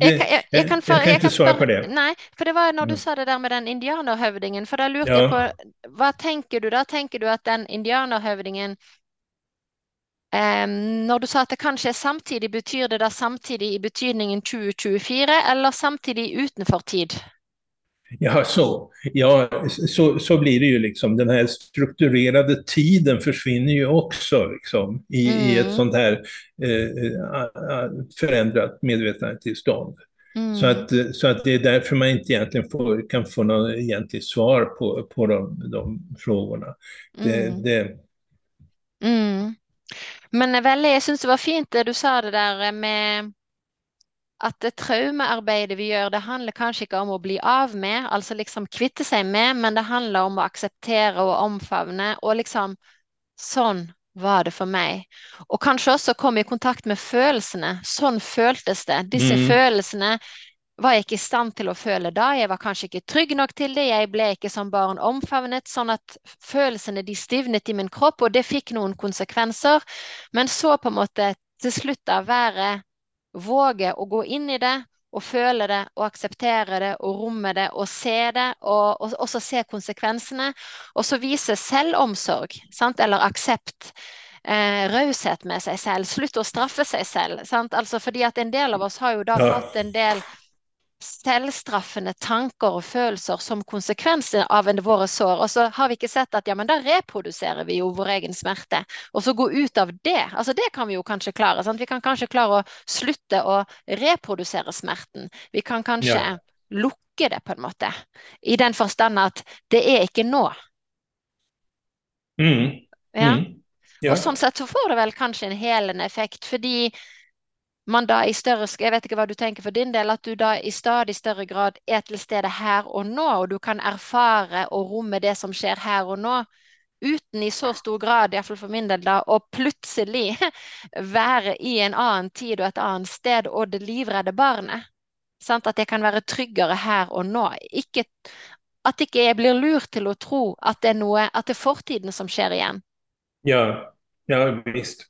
jag, kan, jag, jag, kan, för, jag kan inte svara på det. Nej, för det var när du mm. sa det där med den indianerhövdingen, för där lutar ja. jag på, vad tänker du där? Tänker du att den indianerhövdingen, um, när du sa att det kanske är samtidigt, betyder det samtidigt i betydningen 2024 eller samtidigt utanför tid? Ja, så, ja så, så blir det ju liksom. Den här strukturerade tiden försvinner ju också liksom, i, mm. i ett mm. sånt här eh, förändrat medvetandetillstånd. Mm. Så, att, så att det är därför man inte egentligen får, kan få något egentligt svar på, på de, de frågorna. Det, mm. det... Mm. Men Velle, jag syns det var fint det du sa det där med att det traumaarbeidet vi gör, det handlar kanske inte om att bli av med, alltså liksom kvitta sig med, men det handlar om att acceptera och omfamna och liksom sån var det för mig. Och kanske också komma i kontakt med känslorna, sån kändes det. Dessa mm. känslorna var jag inte i stand till att känna då, jag var kanske inte trygg nog till det, jag blev inte som barn omfamnet, så att känslorna de stivnet i min kropp och det fick någon konsekvenser. Men så på något sätt till slut vara våge å gå inn i det og føle det og akseptere det og romme det og se det, og, og også se konsekvensene. Og så vise selvomsorg, sant? eller aksept. Eh, raushet med seg selv, slutte å straffe seg selv. Sant? Altså fordi at en del av oss har jo da fått en del selvstraffende tanker og følelser som konsekvenser av våre sår. Og så har vi ikke sett at ja, men da reproduserer vi jo vår egen smerte. Og så gå ut av det. Altså det kan vi jo kanskje klare. Sant? Vi kan kanskje klare å slutte å reprodusere smerten. Vi kan kanskje ja. lukke det, på en måte. I den forstand at det er ikke nå. Mm. Ja. Mm. Ja. Og sånn sett så får det vel kanskje en helende effekt, fordi man da i større Jeg vet ikke hva du tenker for din del, at du da i stadig større grad er til stede her og nå, og du kan erfare og romme det som skjer her og nå, uten i så stor grad, iallfall for min del, da, å plutselig være i en annen tid og et annet sted og det livredde barnet. Sant? At jeg kan være tryggere her og nå. Ikke, at ikke jeg blir lurt til å tro at det er noe, at det er fortiden som skjer igjen. Ja, ja visst.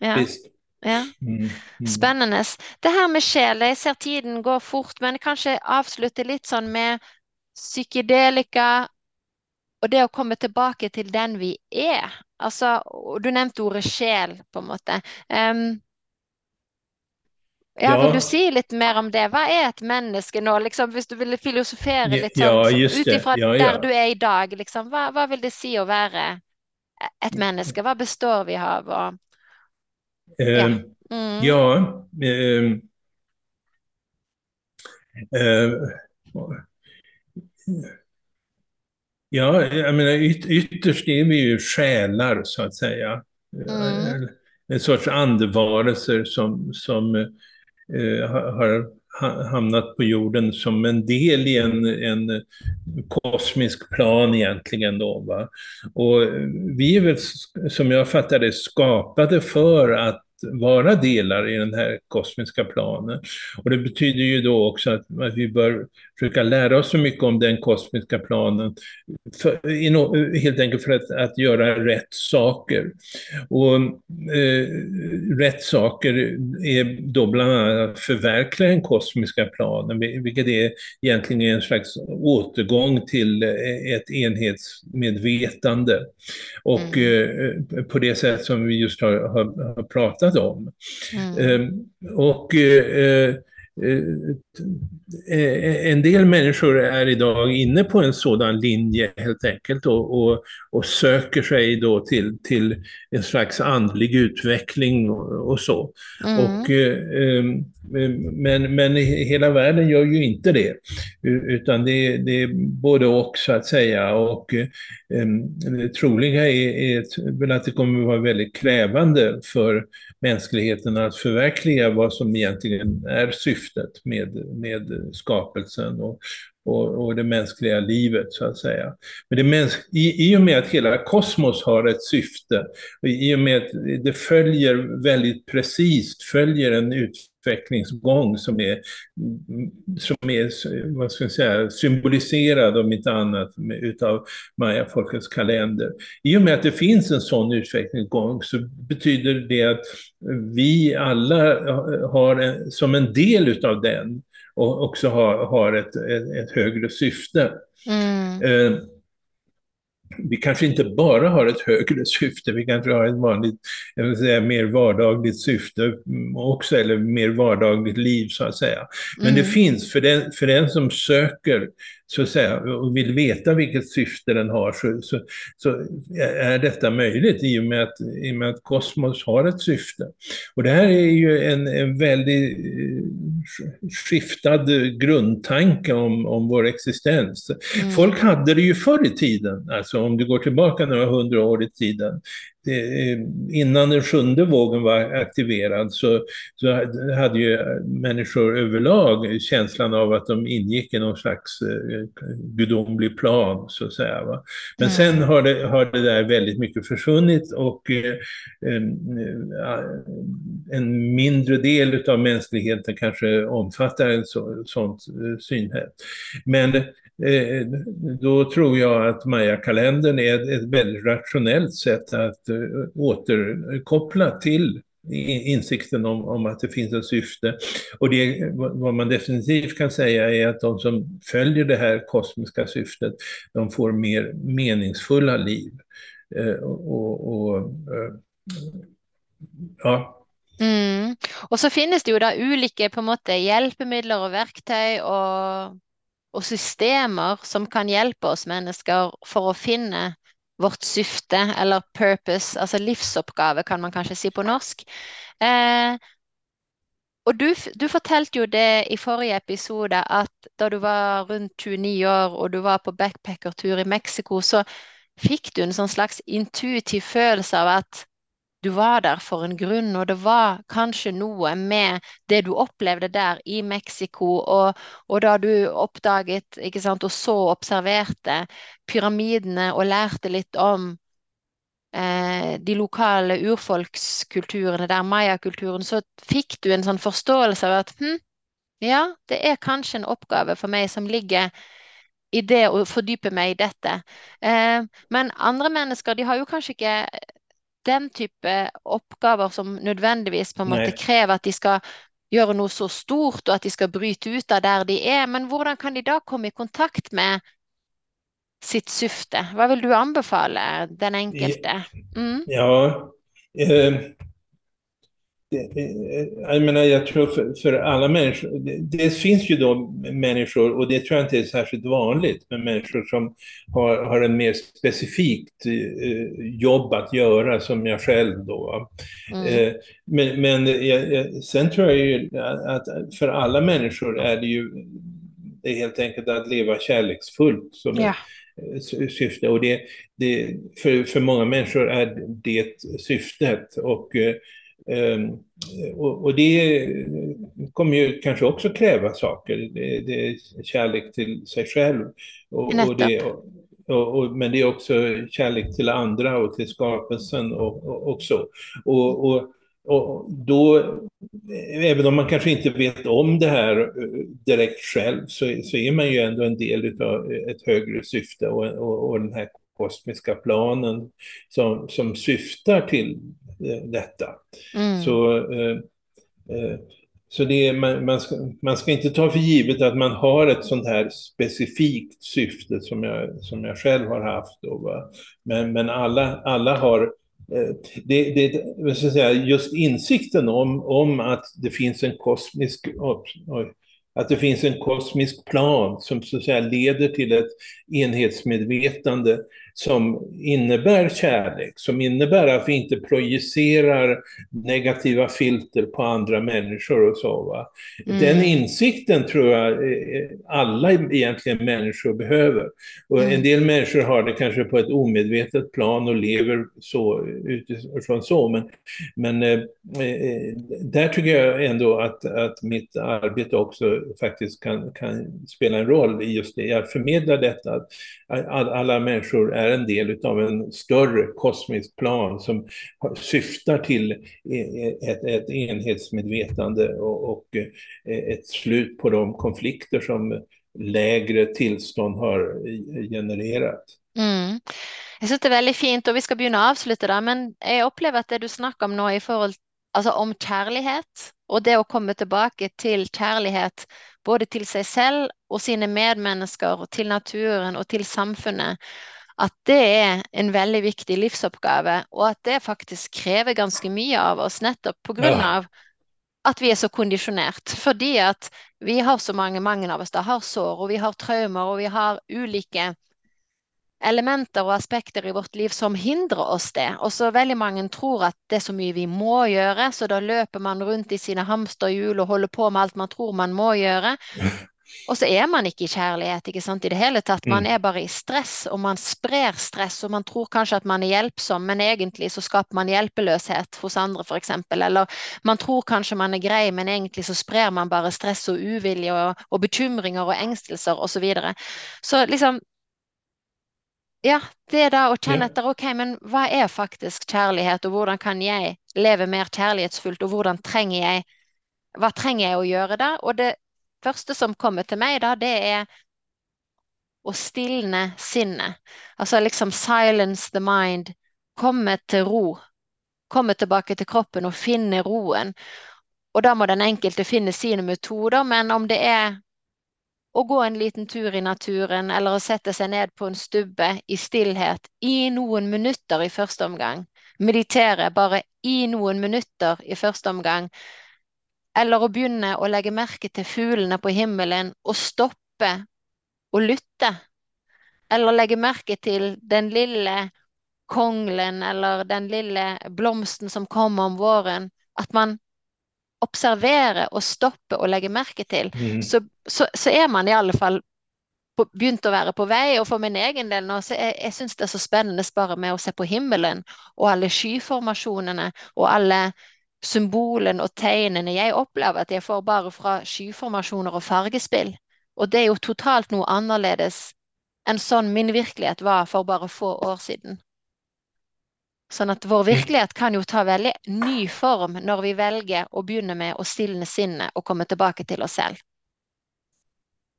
Ja. Visst. Ja. Mm, mm. Spennende. Det her med sjel, jeg ser tiden gå fort, men kanskje avslutte litt sånn med psykedelika og det å komme tilbake til den vi er. Altså, du nevnte ordet sjel, på en måte. Um, ja, Vil du si litt mer om det? Hva er et menneske nå, liksom, hvis du ville filosofere litt sånn, ja, ut ifra ja, ja. der du er i dag? Liksom, hva, hva, vil det si å være et menneske? Hva består vi av? Og, ja. Ehm, mm. ja eh, eh, ja, jag menar yt ytterst är vi ju själar så att säga. Mm. En sorts andevarelser som, som eh, har hamnat på jorden som en del i en, en kosmisk plan egentligen. Då, va? Och vi är väl, som jag fattar det, skapade för att vara delar i den här kosmiska planen. Och det betyder ju då också att, att vi bör försöka lära oss så mycket om den kosmiska planen, för, helt enkelt för att, att göra rätt saker. Och eh, rätt saker är då bland annat att förverkliga den kosmiska planen, vilket är egentligen en slags återgång till ett enhetsmedvetande. Och mm. eh, på det sätt som vi just har, har, har pratat om. Mm. Eh, och eh, Eh, en del människor är idag inne på en sådan linje helt enkelt och, och, och söker sig då till, till en slags andlig utveckling och, och så. Mm. Och, eh, men, men hela världen gör ju inte det, utan det, det är både och så att säga. Och ehm, det troliga är, är väl att det kommer att vara väldigt krävande för mänskligheten att förverkliga vad som egentligen är syftet med, med skapelsen och, och, och det mänskliga livet, så att säga. Men det mäns i, I och med att hela kosmos har ett syfte, i och med att det följer väldigt precis, följer en utveckling utvecklingsgång som är, som är vad ska jag säga, symboliserad, om inte annat, utav Maya-folkets kalender. I och med att det finns en sån utvecklingsgång så betyder det att vi alla har en, som en del utav den och också har, har ett, ett, ett högre syfte. Mm. Eh, vi kanske inte bara har ett högre syfte, vi kanske har ett vanligt, jag vill säga, mer vardagligt syfte också, eller mer vardagligt liv så att säga. Men mm. det finns, för den, för den som söker så att säga, och vill veta vilket syfte den har, så, så, så, är detta möjligt i och, med att, i och med att kosmos har ett syfte. Och det här är ju en, en väldigt eh, skiftad grundtanke om, om vår existens. Mm. Folk hade det ju förr i tiden, alltså om du går tillbaka några hundra år i tiden, innan den sjunde vågen var aktiverad så, så hade ju människor överlag känslan av att de ingick i någon slags eh, gudomlig plan, så att säga. Va? Men mm. sen har det, har det där väldigt mycket försvunnit och eh, en mindre del av mänskligheten kanske omfattar ett så, sånt synsätt. Men Eh, Eh, då tror jag att Maya-kalendern är ett väldigt rationellt sätt att eh, återkoppla till insikten om, om, att det finns ett syfte. Och det, vad man definitivt kan säga är att de som följer det här kosmiska syftet, de får mer meningsfulla liv. Eh, och, och, ja, Mm. Og så finnes det jo da ulike på en måte hjelpemidler og verktøy og, og systemer som kan hjelpe oss mennesker for å finne vårt syfte, eller purpose, altså livsoppgave, kan man kanskje si på norsk. Eh, og du, du, fortalte jo det i forrige episode, at da du var rundt 29 år og du var på backpackertur i Mexico, så fikk du en sånn slags intuitiv følelse av at du var der for en grunn, og det var kanskje noe med det du opplevde der i Mexico, og, og da du oppdaget sant, og så observerte pyramidene og lærte litt om eh, de lokale urfolkskulturene der, mayakulturen, så fikk du en sånn forståelse av at hm, ja, det er kanskje en oppgave for meg som ligger i det å fordype meg i dette. Eh, men andre mennesker de har jo kanskje ikke den type oppgaver som nødvendigvis på en måte Nej. krever at de skal gjøre noe så stort, og at de skal bryte ut av der de er. Men hvordan kan de da komme i kontakt med sitt syfte? Hva vil du anbefale den enkelte? Mm. Ja, eh, jag menar, jag tror för, för alla människor, det, det, finns ju då människor, och det tror jag inte är särskilt vanligt, men människor som har, har en mer specifikt eh, jobb att göra, som jag själv då. Mm. Eh, men men jag, sen tror jag ju att för alla människor är det ju det är helt enkelt att leva kärleksfullt som ja. syfte. Och det, det, för, för många människor är det syftet. Och och, och, det kommer ju kanske också kräva saker. Det, det är kärlek till sig själv. Och, och det, och, men det är också kärlek till andra och till skapelsen och, så. Och, och, då, även om man kanske inte vet om det här eh, direkt själv, så, så är man ju ändå en del av ett högre syfte och, och, och den här kosmiska planen som, som syftar till detta. Mm. Så, eh, eh, så det är, man, man, ska, man ska inte ta för givet att man har ett sånt här specifikt syfte som jag, som jag själv har haft. Då, men, men alla, alla har det, det, jag ska säga, just insikten om, om att det finns en kosmisk att det finns en kosmisk plan som så att säga leder till ett enhetsmedvetande som innebär kärlek, som innebär att vi inte projicerar negativa filter på andra människor och så. Mm. Den insikten tror jag alla egentligen människor behöver. Och mm. en del människor har det kanske på ett omedvetet plan och lever så utifrån så, men, men eh, eh, där tycker jag ändå att, att mitt arbete också faktiskt kan, kan spela en roll i just det. Jag förmedlar detta, att alla människor är en del av en större kosmisk plan som syftar till e, e, ett, ett enhetsmedvetande och, och e, ett slut på de konflikter som lägre tillstånd har genererat. Mm. Jeg synes det er veldig fint, og vi skal begynne å avslutte da, men jeg opplever at det du snakker om nå i forhold altså om kjærlighet, og det å komme tilbake til kjærlighet både til seg selv og sine medmennesker, og til naturen og til samfunnet, at det er en veldig viktig livsoppgave, og at det faktisk krever ganske mye av oss, nettopp på grunn av at vi er så kondisjonert. Fordi at vi har så mange, mange av oss har sår, og vi har traumer, og vi har ulike elementer og aspekter i vårt liv som hindrer oss det. Og så veldig mange tror at det er så mye vi må gjøre, så da løper man rundt i sine hamsterhjul og holder på med alt man tror man må gjøre. Og så er man ikke i kjærlighet ikke sant, i det hele tatt. Man mm. er bare i stress, og man sprer stress, og man tror kanskje at man er hjelpsom, men egentlig så skaper man hjelpeløshet hos andre, f.eks. Eller man tror kanskje man er grei, men egentlig så sprer man bare stress og uvilje og, og bekymringer og engstelser osv. Så, videre. så liksom ja, det da å kjenne etter ok, men hva er faktisk kjærlighet, og hvordan kan jeg leve mer kjærlighetsfullt, og hvordan trenger jeg hva trenger jeg å gjøre da? Og det første som kommer til meg, da, det er å stilne sinnet. Altså liksom silence the mind. Komme til ro. Komme tilbake til kroppen og finne roen. Og da må den enkelte finne sine metoder, men om det er å gå en liten tur i naturen eller å sette seg ned på en stubbe i stillhet i noen minutter i første omgang, meditere bare i noen minutter i første omgang, eller å begynne å legge merke til fuglene på himmelen og stoppe og lytte, eller legge merke til den lille konglen eller den lille blomsten som kommer om våren, at man observerer og stopper og legger merke til, mm. så, så, så, er man i alle fall på, begynt å være på vei. Og for min egen del nå, så jeg, jeg syns det er så spennende bare med å se på himmelen og alle skyformasjonene og alle symbolene og tegnene. Jeg opplever at jeg får bare fra skyformasjoner og fargespill. Og det er jo totalt noe annerledes enn sånn min virkelighet var for bare få år siden. Sånn at vår virkelighet kan jo ta veldig ny form når vi velger å begynne med å stilne sinnet og komme tilbake til oss selv.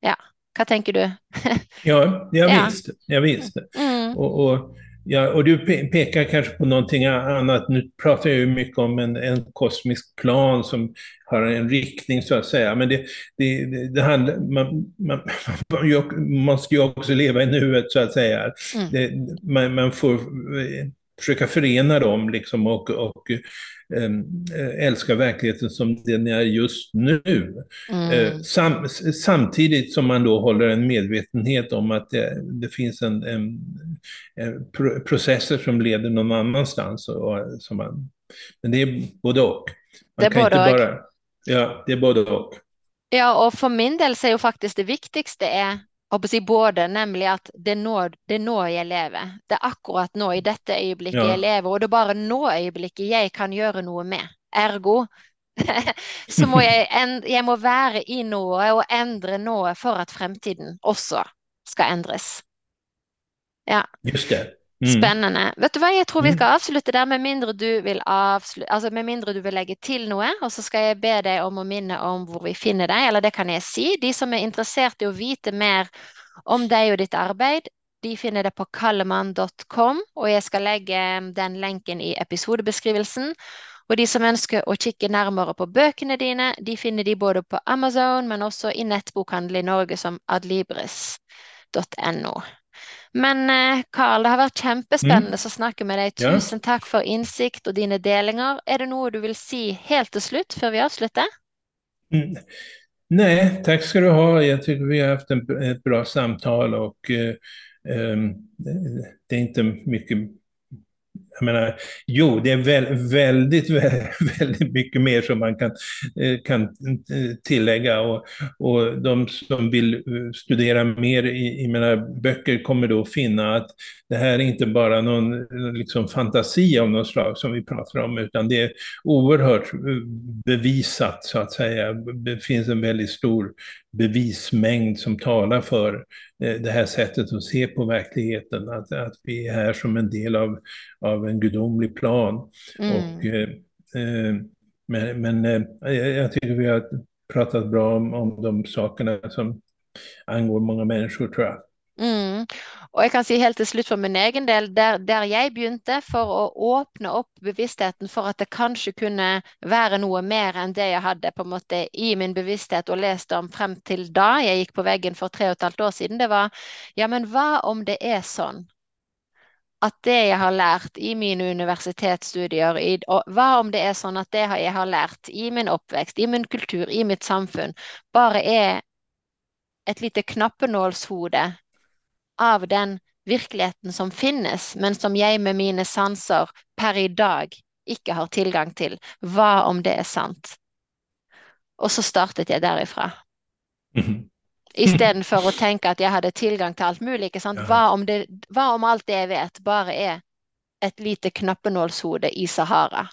Ja. Hva tenker du? ja, jag ja. visst. Jag visst. Mm. Och, och, ja, och du pekar kanske på någonting annat. Nu pratar jag ju mycket om en, en kosmisk plan som har en riktning så att säga. Men det, det, det, handlar, man, man, man, måste ju också leva i nuet så att säga. Mm. Det, man, man får försöka förena dem liksom och, och Ehm, eh, älska verkligheten som den är just nu. Mm. Eh, sam, samtidigt som man då håller en medvetenhet om att det, det finns en, en, en, processer som leder någon annanstans. Och, som man, men det är både och. Man det är både och. Bara, ja, det är både och. Ja, och för min del så är ju faktiskt det viktigaste är håper si både, nemlig at det er, nå, det er nå jeg lever. Det er akkurat nå, i dette øyeblikket ja. jeg lever, og det er bare nå øyeblikket jeg kan gjøre noe med. Ergo så må jeg, jeg må være i noe og endre noe for at fremtiden også skal endres. Ja. Just det. Mm. Spennende. Vet du hva, jeg tror vi mm. skal avslutte der, med mindre du vil avslutte, altså med mindre du vil legge til noe. Og så skal jeg be deg om å minne om hvor vi finner deg, eller det kan jeg si. De som er interessert i å vite mer om deg og ditt arbeid, de finner det på kallemann.com, og jeg skal legge den lenken i episodebeskrivelsen. Og de som ønsker å kikke nærmere på bøkene dine, de finner de både på Amazon, men også i nettbokhandel i Norge som adlibris.no. Men Karl, eh, det har vært kjempespennende mm. å snakke med deg. Tusen ja. takk for innsikt og dine delinger. Er det noe du vil si helt til slutt, før vi avslutter? Mm. Nej, tack ska du ha. Jag tycker vi har haft en, ett bra samtal och eh, eh, det är inte mycket jag menar, jo, det är väl, väldigt, väldigt mycket mer som man kan, eh, kan eh, tillägga. Och, och de som vill eh, studera mer i, i mina böcker kommer då finna att det här är inte bara någon liksom, fantasi av något slag som vi pratar om, utan det är oerhört bevisat, så att säga. Det finns en väldigt stor bevismängd som talar för det här sättet att se på verkligheten, att, att vi är här som en del av, av en gudomlig plan. Mm. Och, eh, eh men men eh, jag tycker vi har pratat bra om, om de sakerna som angår många människor, tror jag. Mm. Og jeg kan si helt til slutt for min egen del, der, der, jeg begynte for å åpne opp bevisstheten for at det kanskje kunne være noe mer enn det jeg hadde på en måte i min bevissthet og lest om frem til da jeg gikk på veggen for tre og et halvt år siden, det var ja, men hva om det er sånn? At det jeg har lært i mine universitetsstudier, i, hva om det er sånn at det jeg har lært i min oppvekst, i min kultur, i mitt samfunn, bare er et lite knappenålshode av den virkeligheten som finnes, men som jeg med mine sanser per i dag ikke har tilgang til. Hva om det er sant? Og så startet jeg derifra. Mm. Mm-hmm. Istedenfor å tenke at jeg hadde tilgang til alt mulig. ikke sant? Hva om, det, hva om alt det jeg vet, bare er et lite knappenålshode i Sahara?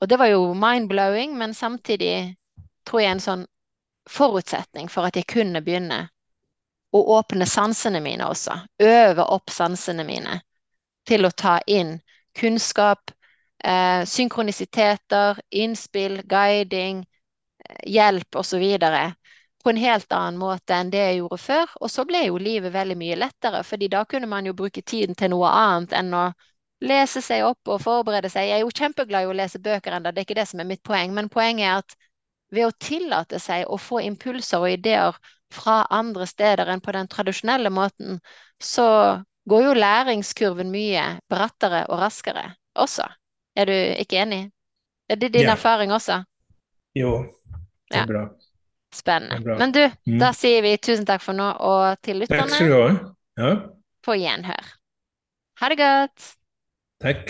Og det var jo mind-blowing, men samtidig tror jeg en sånn forutsetning for at jeg kunne begynne å åpne sansene mine også. Øve opp sansene mine til å ta inn kunnskap, eh, synkronisiteter, innspill, guiding, hjelp osv. På en helt annen måte enn det jeg gjorde før. Og så ble jo livet veldig mye lettere, fordi da kunne man jo bruke tiden til noe annet enn å lese seg opp og forberede seg. Jeg er jo kjempeglad i å lese bøker ennå, det er ikke det som er mitt poeng. Men poenget er at ved å tillate seg å få impulser og ideer fra andre steder enn på den tradisjonelle måten, så går jo læringskurven mye brattere og raskere også. Er du ikke enig? Er det din Ja. erfaring også? Jo, det är bra. Er bra. Men du, Mm. da sier vi tusen takk for nå, og til Tack ska du ha. Ja, på gjenhør. Ha det godt! tack.